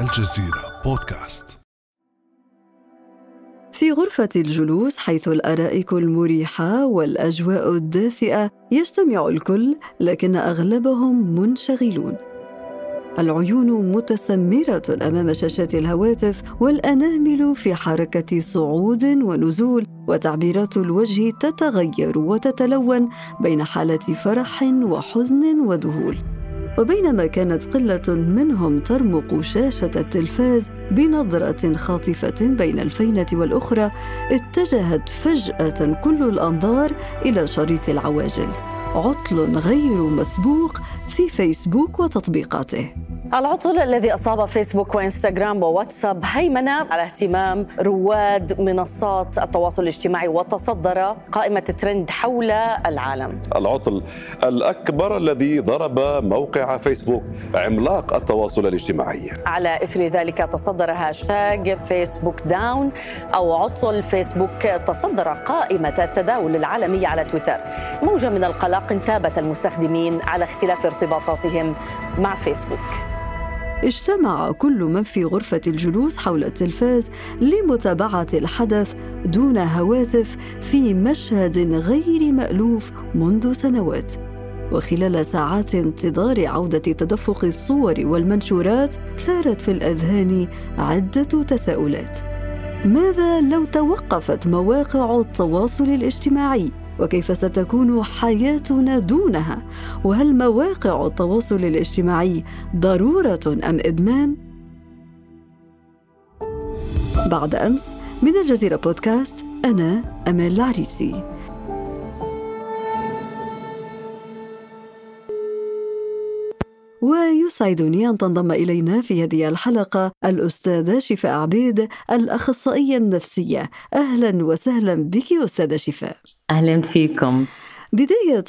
الجزيرة بودكاست. في غرفة الجلوس حيث الأرائك المريحة والأجواء الدافئة يجتمع الكل لكن أغلبهم منشغلون. العيون متسمرة أمام شاشات الهواتف والأنامل في حركة صعود ونزول وتعبيرات الوجه تتغير وتتلون بين حالة فرح وحزن وذهول وبينما كانت قلة منهم ترمق شاشة التلفاز بنظرة خاطفة بين الفينة والأخرى اتجهت فجأة كل الأنظار إلى شريط العواجل. عطل غير مسبوق في فيسبوك وتطبيقاته. العطل الذي أصاب فيسبوك وإنستغرام وواتساب هيمنة على اهتمام رواد منصات التواصل الاجتماعي وتصدر قائمة ترند حول العالم. العطل الأكبر الذي ضرب موقع فيسبوك عملاق التواصل الاجتماعي. على إثر ذلك تصدر هاشتاج فيسبوك down أو عطل فيسبوك تصدر قائمة التداول العالمية على تويتر. موجة من القلق انتابت المستخدمين على اختلاف ارتباطاتهم مع فيسبوك. اجتمع كل من في غرفة الجلوس حول التلفاز لمتابعة الحدث دون هواتف في مشهد غير مألوف منذ سنوات. وخلال ساعات انتظار عودة تدفق الصور والمنشورات ثارت في الأذهان عدة تساؤلات. ماذا لو توقفت مواقع التواصل الاجتماعي وكيف ستكون حياتنا دونها؟ وهل مواقع التواصل الاجتماعي ضرورة أم إدمان؟ بعد أمس من الجزيرة بودكاست أنا امال العريسي. ويسعدني أن تنضم إلينا في هذه الحلقة الأستاذة شفاء عبيد الأخصائية النفسية. أهلا وسهلا بك أستاذة شفاء. أهلا فيكم. بداية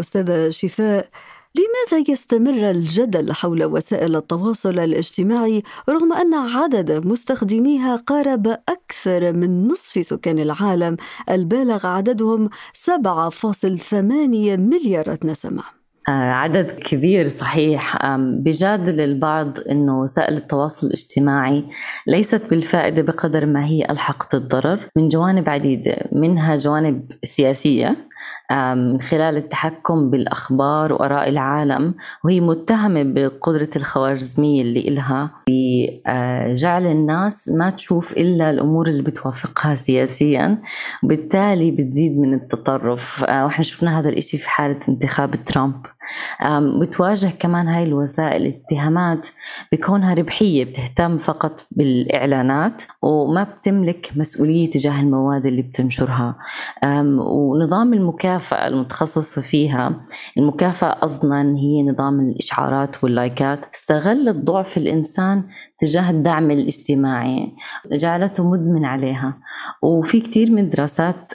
أستاذة شفاء لماذا يستمر الجدل حول وسائل التواصل الاجتماعي رغم أن عدد مستخدميها قارب أكثر من نصف سكان العالم؟ البالغ عددهم 7.8 مليار نسمة. آه، عدد كبير صحيح. بجادل البعض إنه وسائل التواصل الاجتماعي ليست بالفائدة بقدر ما هي الحقت الضرر من جوانب عديدة منها جوانب سياسية من خلال التحكم بالأخبار وآراء العالم وهي متهمة بقدرة الخوارزمية اللي إلها بجعل الناس ما تشوف إلا الأمور اللي بتوافقها سياسيا وبالتالي بتزيد من التطرف. آه، وإحنا شفنا هذا الإشي في حالة انتخاب ترامب. بتواجه كمان هاي الوسائل اتهامات بكونها ربحية بتهتم فقط بالإعلانات وما بتملك مسؤولية تجاه المواد اللي بتنشرها. ونظام المكافأة المتخصصة فيها المكافأة أصلا هي نظام الإشعارات واللايكات. استغلت ضعف الإنسان تجاه الدعم الاجتماعي جعلته مدمن عليها. وفي كثير من دراسات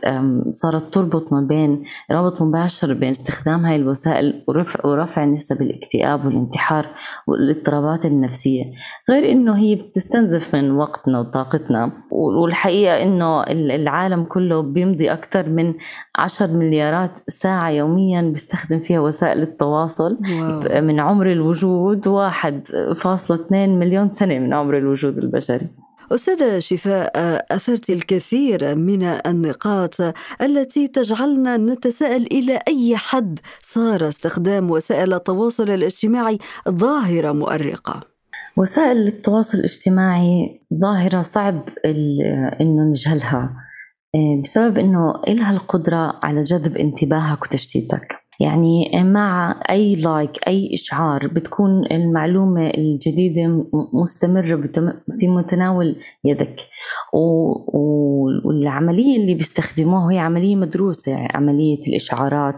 صارت تربط ما بين رابط مباشر بين استخدام هاي الوسائل ورفع, ورفع نسب الاكتئاب والانتحار والاضطرابات النفسية. غير إنه هي بتستنزف من وقتنا وطاقتنا والحقيقة إنه العالم كله بيمضي أكثر من 10 مليارات ساعة يوميا بيستخدم فيها وسائل التواصل. واو. من عمر الوجود 1.2 مليون سنة من عمر الوجود البشري. أستاذة شفاء أثرت الكثير من النقاط التي تجعلنا نتساءل إلى أي حد صار استخدام وسائل التواصل الاجتماعي ظاهرة مؤرقة؟ وسائل التواصل الاجتماعي ظاهرة صعب إنه نجهلها بسبب إنه إلها القدرة على جذب انتباهك وتشتيتك. يعني مع أي لايك أي إشعار بتكون المعلومة الجديدة مستمرة في متناول يدك. والعملية اللي بيستخدموها هي عملية مدروسة يعني عملية الإشعارات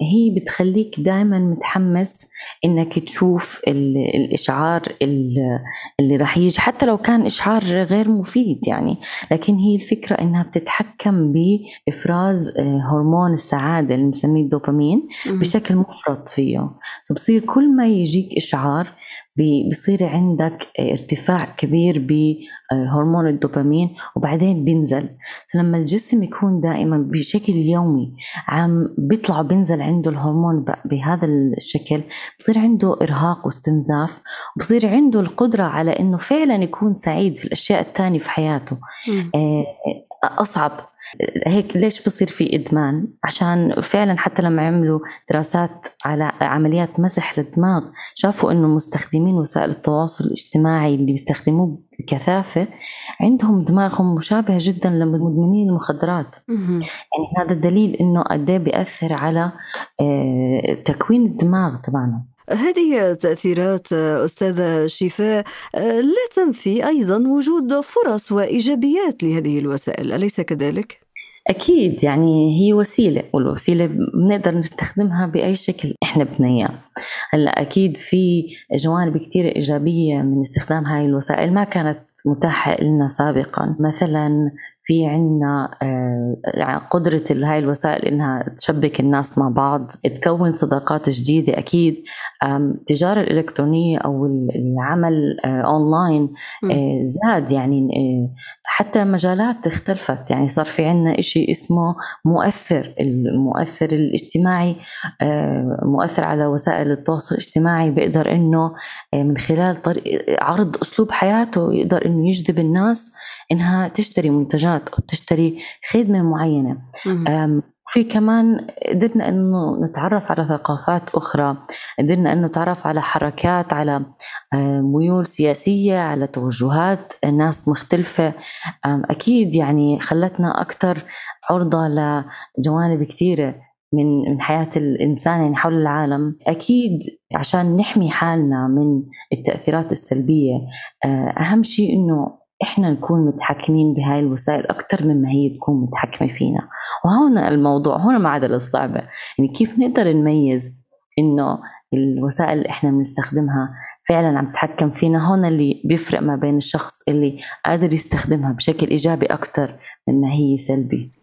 هي بتخليك دائما متحمس إنك تشوف الإشعار اللي راح يجي حتى لو كان إشعار غير مفيد يعني. لكن هي الفكرة إنها بتتحكم بإفراز آه، هرمون السعادة اللي بنسميه الدوبامين بشكل مفرط فيه. فبصير كل ما يجيك إشعار بصير عندك ارتفاع كبير بهرمون الدوبامين وبعدين بينزل. فلما الجسم يكون دائما بشكل يومي عم بيطلع وبينزل عنده الهرمون بهذا الشكل بصير عنده إرهاق واستنزاف وبصير عنده القدرة على إنه فعلا يكون سعيد في الأشياء الثانية في حياته. آه، أصعب. هيك ليش بصير في إدمان؟ عشان فعلا حتى لما عملوا دراسات على عمليات مسح للدماغ شافوا إنه مستخدمين وسائل التواصل الاجتماعي اللي بيستخدموه بكثافة عندهم دماغهم مشابه جدا لمدمنين المخدرات. يعني هذا دليل إنه قد إيه بيأثر على آه، تكوين الدماغ تبعنا. هذه التأثيرات أستاذة شفاء لا تنفي أيضا وجود فرص وإيجابيات لهذه الوسائل أليس كذلك؟ أكيد يعني هي وسيلة والوسيلة بنقدر نستخدمها بأي شكل إحنا بدنا إياه هلأ أكيد في جوانب كتير إيجابية من استخدام هاي الوسائل ما كانت متاحة لنا سابقا مثلا في عنا آه، قدرة هاي الوسائل إنها تشبك الناس مع بعض تكون صداقات جديدة أكيد. التجارة الإلكترونية أو العمل أونلاين آه، آه، زاد يعني حتى مجالات اختلفت. يعني صار في عنا إشي اسمه مؤثر المؤثر الاجتماعي مؤثر على وسائل التواصل الاجتماعي بيقدر إنه من خلال طريق عرض أسلوب حياته يقدر إنه يجذب الناس إنها تشتري منتجات أو تشتري خدمة معينة. في كمان قدرنا إنه نتعرف على ثقافات أخرى قدرنا إنه نتعرف على حركات على ميول سياسية على توجهات ناس مختلفة. أكيد يعني خلتنا أكثر عرضة لجوانب كثيرة من من حياة الإنسان يعني حول العالم. أكيد عشان نحمي حالنا من التأثيرات السلبية آه، أهم شيء إنه إحنا نكون متحكمين بهاي الوسائل أكثر مما هي تكون متحكمة فينا. وهنا الموضوع هنا معادله الصعبه يعني كيف نقدر نميز إنه الوسائل اللي إحنا بنستخدمها فعلا عم تتحكم فينا؟ هون اللي بيفرق ما بين الشخص اللي قادر يستخدمها بشكل إيجابي أكثر مما هي سلبي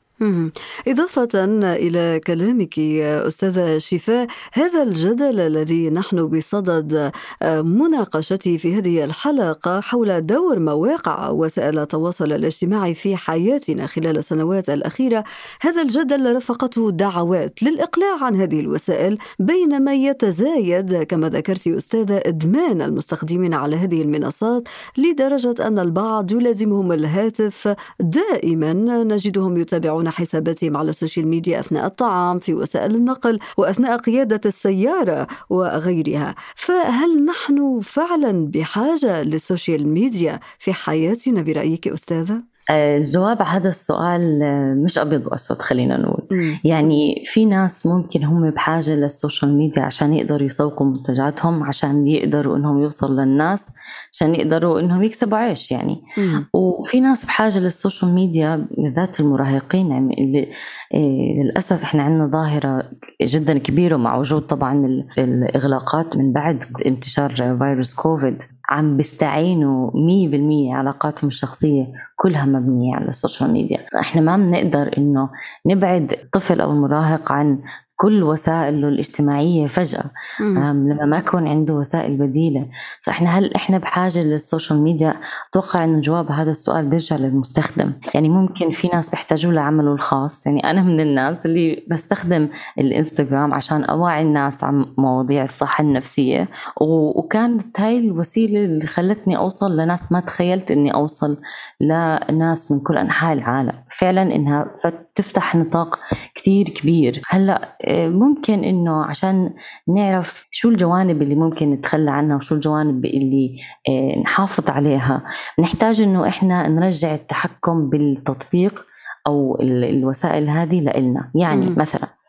إضافة إلى كلامك أستاذة شفاء هذا الجدل الذي نحن بصدد آه، مناقشته في هذه الحلقة حول دور مواقع وسائل التواصل الاجتماعي في حياتنا خلال السنوات الأخيرة هذا الجدل رافقته دعوات للإقلاع عن هذه الوسائل بينما يتزايد كما ذكرت أستاذة إدمان المستخدمين على هذه المنصات لدرجة أن البعض يلازمهم الهاتف دائما نجدهم يتابعون حساباتهم على السوشيال ميديا أثناء الطعام في وسائل النقل وأثناء قيادة السيارة وغيرها فهل نحن فعلا بحاجة لل social media في حياتنا برأيك أستاذة؟ الجواب على هذا السؤال مش أبيض وأسود خلينا نقول. يعني في ناس ممكن هم بحاجة لل social media عشان يقدروا يسوقوا منتجاتهم عشان يقدروا إنهم يوصلوا للناس عشان يقدروا إنهم يكسبوا عيش يعني. مم. وفي ناس بحاجة لل social media بالذات المراهقين يعني اللي إيه للأسف إحنا عندنا ظاهرة جدا كبيرة مع وجود طبعا الإغلاقات من بعد انتشار فيروس كوفيد. عم بيستعينوا 100% علاقاتهم الشخصية كلها مبنية على ال social media إحنا ما بنقدر إنه نبعد الطفل أو المراهق عن كل وسائله الاجتماعية فجأة لما ما يكون عنده وسائل بديلة. فإحنا هل إحنا بحاجة لل social media؟ أتوقع إنه جواب هذا السؤال بيرجع للمستخدم. يعني ممكن في ناس بيحتاجوا لعمله الخاص. يعني أنا من الناس اللي بستخدم الإنستغرام عشان أوعي الناس عن مواضيع الصحة النفسية. وكانت هاي الوسيلة اللي خلتني أوصل لناس ما تخيلت إني أوصل لناس من كل أنحاء العالم. فعلا إنها تفتح نطاق كتير كبير. هلأ ممكن إنه عشان نعرف شو الجوانب اللي ممكن نتخلى عنها وشو الجوانب اللي آه، نحافظ عليها نحتاج إنه إحنا نرجع التحكم بالتطبيق أو الوسائل هذه لإلنا يعني م. مثلا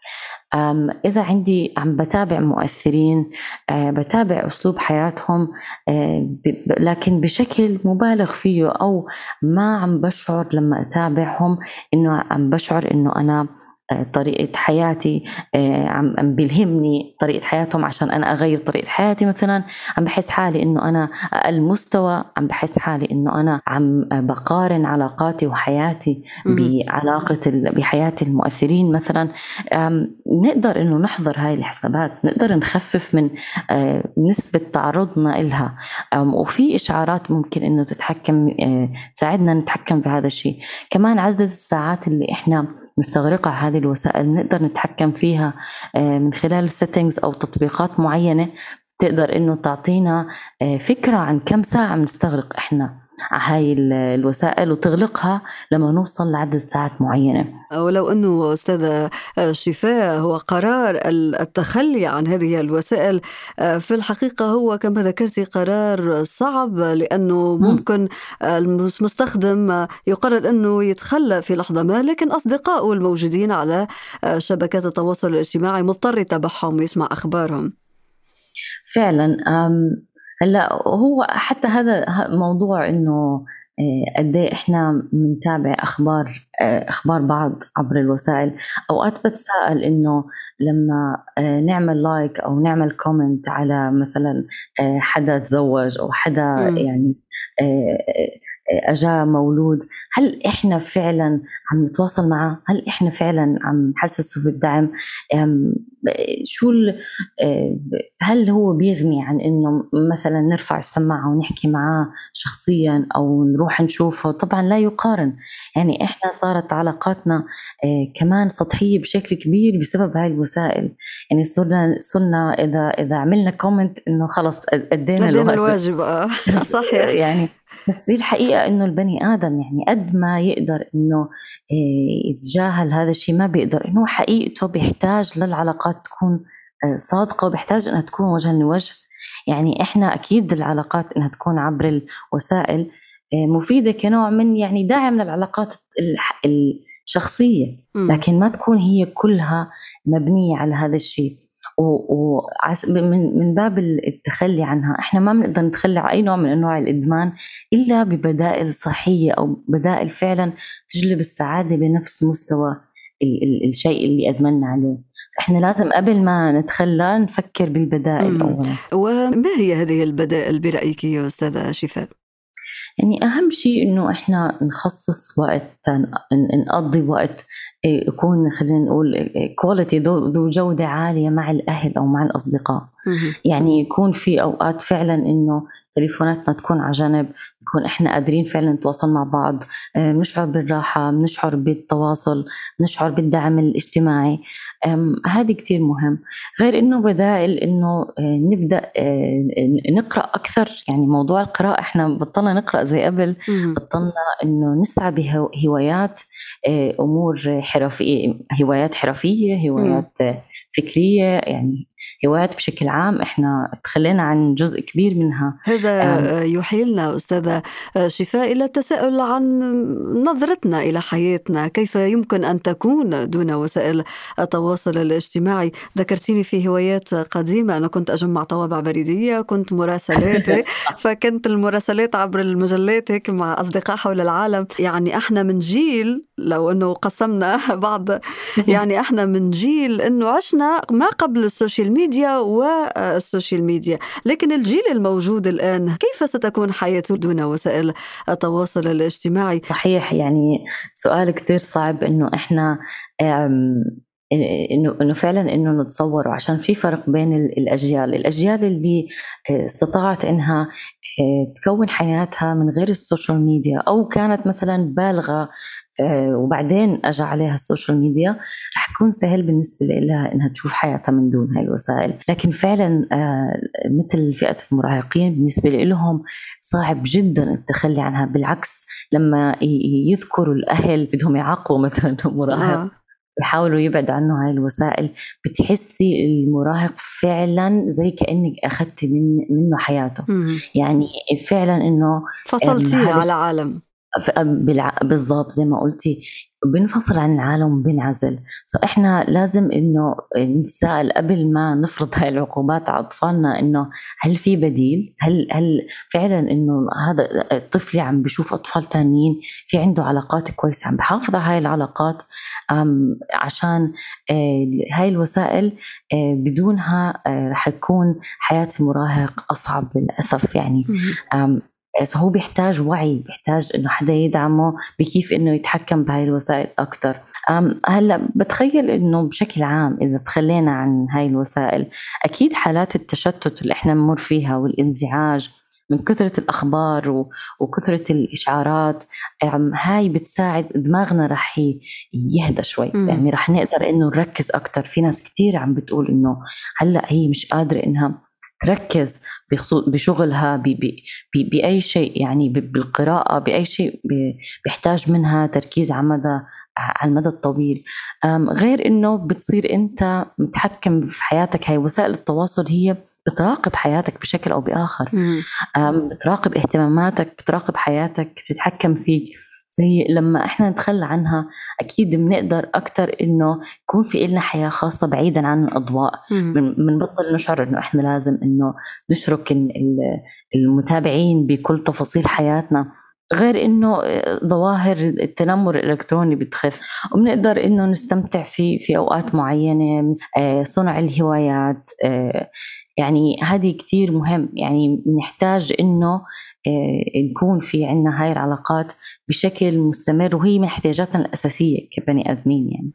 إذا عندي عم بتابع مؤثرين آه، بتابع أسلوب حياتهم آه، لكن بشكل مبالغ فيه أو ما عم بشعر لما أتابعهم إنه عم بشعر إنه أنا طريقة حياتي عم بيلهمني طريقة حياتهم عشان أنا أغير طريقة حياتي مثلا. عم بحس حالي إنه أنا أقل مستوى عم بحس حالي إنه أنا عم بقارن علاقاتي وحياتي بعلاقة بحياة المؤثرين مثلا. نقدر إنه نحضر هاي الحسابات نقدر نخفف من نسبة تعرضنا إلها. وفي إشعارات ممكن إنه تتحكم تساعدنا نتحكم بهذا الشيء. كمان عدد الساعات اللي إحنا نستغرقها هذه الوسائل نقدر نتحكم فيها آه، من خلال سيتنجز أو تطبيقات معينة تقدر إنه تعطينا آه، فكرة عن كم ساعة بنستغرق إحنا هاي الوسائل وتغلقها لما نوصل لعدد ساعات معينة. ولو أنه أستاذة شفاء هو قرار التخلي عن هذه الوسائل في الحقيقة هو كما ذكرتي قرار صعب لأنه ممكن المستخدم يقرر أنه يتخلى في لحظة ما لكن أصدقائه الموجودين على شبكات التواصل الاجتماعي مضطر يتابعهم ويسمع أخبارهم. فعلا هلأ هو حتى هذا موضوع إنه آه، قد إيه إحنا بنتابع أخبار آه، أخبار بعض عبر الوسائل. أوقات بتساءل إنه لما آه، نعمل like أو نعمل comment على مثلا حدا تزوج أو حدا يعني أجا مولود هل إحنا فعلا عم نتواصل معه؟ هل إحنا فعلا عم نحسسه بالدعم شو هل هو بيغني عن إنه مثلا نرفع السماعة ونحكي معاه شخصيا أو نروح نشوفه؟ طبعا لا يقارن. يعني إحنا صارت علاقاتنا كمان سطحية بشكل كبير بسبب هاي الوسائل. يعني صرنا صرنا إذا إذا عملنا كومنت إنه خلص أدينا الواجب, الواجب آه صحيح. يعني بس هي الحقيقة إنه البني آدم يعني قد ما يقدر إنه آه، يتجاهل هذا الشيء ما بيقدر. إنه حقيقته بيحتاج للعلاقات تكون آه، صادقة وبيحتاج إنها تكون وجها لوجه. يعني إحنا أكيد العلاقات إنها تكون عبر الوسائل آه، مفيدة كنوع من يعني داعم للعلاقات الشخصية. لكن ما تكون هي كلها مبنية على هذا الشيء. ومن من باب التخلي عنها. إحنا ما بنقدر نتخلى عن أي نوع من أنواع الإدمان إلا ببدائل صحية أو بدائل فعلا تجلب السعادة بنفس مستوى الشيء اللي ادمنا عليه. إحنا لازم قبل ما نتخلى نفكر بالبدائل اولا. وما هي هذه البدائل برأيك يا أستاذة شفاء؟ يعني أهم شيء إنه إحنا نخصص وقت نقضي وقت يكون خلينا نقول كواليتي ذو جودة عالية مع الأهل أو مع الأصدقاء. يعني يكون في أوقات فعلا إنه تليفوناتنا تكون على جنب نكون إحنا قادرين فعلا نتواصل مع بعض بنشعر آه، بالراحة بنشعر بالتواصل بنشعر بالدعم الاجتماعي. هذه كتير مهم. غير إنه بدائل إنه آه، نبدأ آه، نقرأ أكثر. يعني موضوع القراءة إحنا بطلنا نقرأ زي قبل. بطلنا إنه نسعى بهوايات أمور حرفيه هوايات حرفية هوايات فكرية. يعني هوايات بشكل عام إحنا تخلينا عن جزء كبير منها. هذا يحيلنا أستاذة شفاء إلى التساؤل عن نظرتنا إلى حياتنا كيف يمكن أن تكون دون وسائل التواصل الاجتماعي؟ ذكرتيني في هوايات قديمة أنا كنت أجمع طوابع بريدية كنت مراسلات فكنت المراسلات عبر المجلات هيك مع أصدقاء حول العالم. يعني إحنا من جيل لو إنه قسمنا بعض يعني إحنا من جيل إنه عشنا ما قبل ال social media وال social media. لكن الجيل الموجود الآن كيف ستكون حياته دون وسائل التواصل الاجتماعي؟ صحيح يعني سؤال كثير صعب إنه إحنا إنه إنه فعلا إنه نتصوره عشان في فرق بين الأجيال، الأجيال اللي استطاعت إنها تكون حياتها من غير ال social media أو كانت مثلا بالغة آه، وبعدين اجى عليها ال social media رح يكون سهل بالنسبة لها إنها تشوف حياتها من دون هاي الوسائل لكن فعلا آه، مثل فئة المراهقين بالنسبة لهم صعب جدا التخلي عنها بالعكس لما يذكروا الأهل بدهم يعاقبوا مثلا مراهق آه. بيحاولوا يبعدوا عنه هاي الوسائل بتحسي المراهق فعلا زي كأنك أخذتي من منه حياته مم. يعني فعلا إنه فصلتيه على عالم بالضبط زي ما قلتي بنفصل عن العالم وبنعزل. فإحنا لازم إنه نتساءل قبل ما نفرض هاي العقوبات على أطفالنا إنه هل في بديل؟ هل هل فعلا إنه هذا طفلي عم بشوف أطفال تانيين في عنده علاقات كويسة؟ عم بحافظ على هاي العلاقات عشان آه، هاي الوسائل آه، بدونها آه، رح تكون حياة المراهق أصعب للأسف يعني. هو بيحتاج وعي بيحتاج إنه حدا يدعمه بكيف إنه يتحكم بهاي الوسائل أكثر هلأ بتخيل إنه بشكل عام إذا تخلينا عن هاي الوسائل أكيد حالات التشتت اللي إحنا بنمر فيها والإنزعاج من كثرة الأخبار وكثرة الإشعارات هاي بتساعد دماغنا رح يهدى شوي. م. يعني رح نقدر إنه نركز أكثر في ناس كثير عم بتقول إنه هلأ هي مش قادرة إنها تركز بشغلها بأي شيء يعني بالقراءة بأي شيء بيحتاج منها تركيز على مدى على المدى الطويل. غير إنه بتصير أنت متحكم في حياتك هاي وسائل التواصل هي بتراقب حياتك بشكل أو بآخر. بتراقب اهتماماتك بتراقب حياتك بتتحكم فيك. زي لما إحنا نتخلى عنها أكيد بنقدر أكثر إنه يكون في لنا حياة خاصة بعيدا عن الأضواء. بنبطل نشعر إنه إحنا لازم إنه نشرك المتابعين بكل تفاصيل حياتنا. غير إنه ظواهر التنمر الإلكتروني بتخف. وبنقدر إنه نستمتع في في أوقات معينة آه، صنع الهوايات آه، يعني هذه كتير مهم. يعني نحتاج إنه آه، نكون في عنا هاي العلاقات. بشكل مستمر وهي من احتياجاتنا الأساسية كبني آدمين يعني.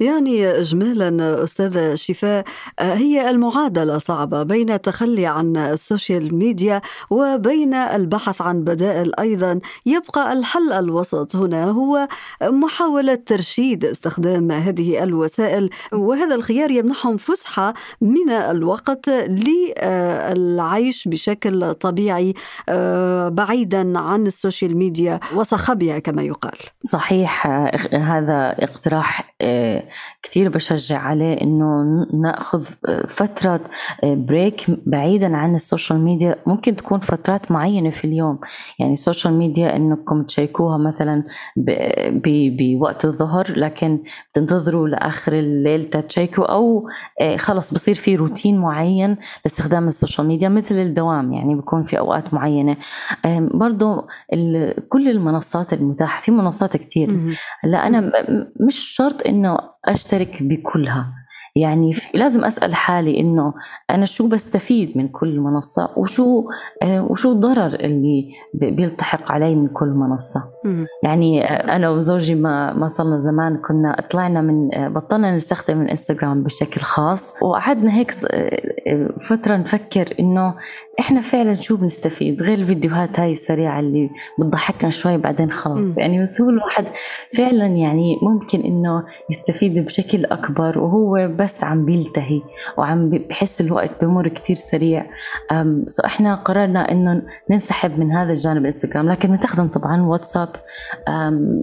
يعني إجمالا أستاذة شفاء هي المعادلة صعبة بين التخلي عن ال social media وبين البحث عن بدائل أيضا. يبقى الحل الوسط هنا هو محاولة ترشيد استخدام هذه الوسائل وهذا الخيار يمنحهم فسحة من الوقت للعيش بشكل طبيعي آه، بعيدا عن السوشيال ميديا. وصخبها كما يقال. صحيح هذا اقتراح آه، كثير بشجع عليه إنه نأخذ فترة break بعيدا عن ال social media. ممكن تكون فترات معينة في اليوم. يعني ال social media إنكم تشيكوها مثلا بوقت الظهر لكن تنتظروا لآخر الليل تتشيكوا أو آه، خلص بصير في روتين معين لاستخدام ال social media مثل الدوام. يعني بيكون في أوقات معينة. برضه كل المنصات المتاحة في منصات كثير هلا أنا مش شرط إنه أشترك بكلها. يعني لازم أسأل حالي إنه أنا شو بستفيد من كل منصة وشو آه، وشو الضرر اللي بيلتحق علي من كل منصة. يعني آه، أنا وزوجي ما ما صرنا زمان كنا طلعنا من آه، بطلنا نستخدم الإنستغرام بشكل خاص وقعدنا هيك فترة نفكر إنه إحنا فعلا شو بنستفيد؟ غير الفيديوهات هاي السريعة اللي بتضحكنا شوي بعدين خلاص. يعني هو الواحد فعلا يعني ممكن إنه يستفيد بشكل أكبر وهو بس عم بيلتهي وعم بحس الوقت بمر كتير سريع. سو إحنا قررنا إنه ننسحب من هذا الجانب الإنستغرام لكن بنستخدم طبعا واتساب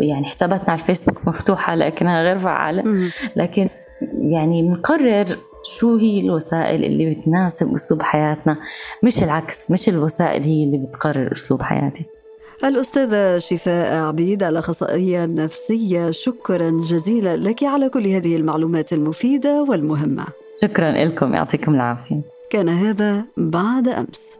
يعني حساباتنا على الفيسبوك مفتوحة لكنها غير فعالة. لكن يعني بنقرر شو هي الوسائل اللي بتناسب أسلوب حياتنا مش العكس مش الوسائل هي اللي بتقرر أسلوب حياتي. الأستاذة شفاء عبيد الأخصائية النفسية شكرا جزيلا لك على كل هذه المعلومات المفيدة والمهمة. شكرا لكم يعطيكم العافية. كان هذا بعد أمس.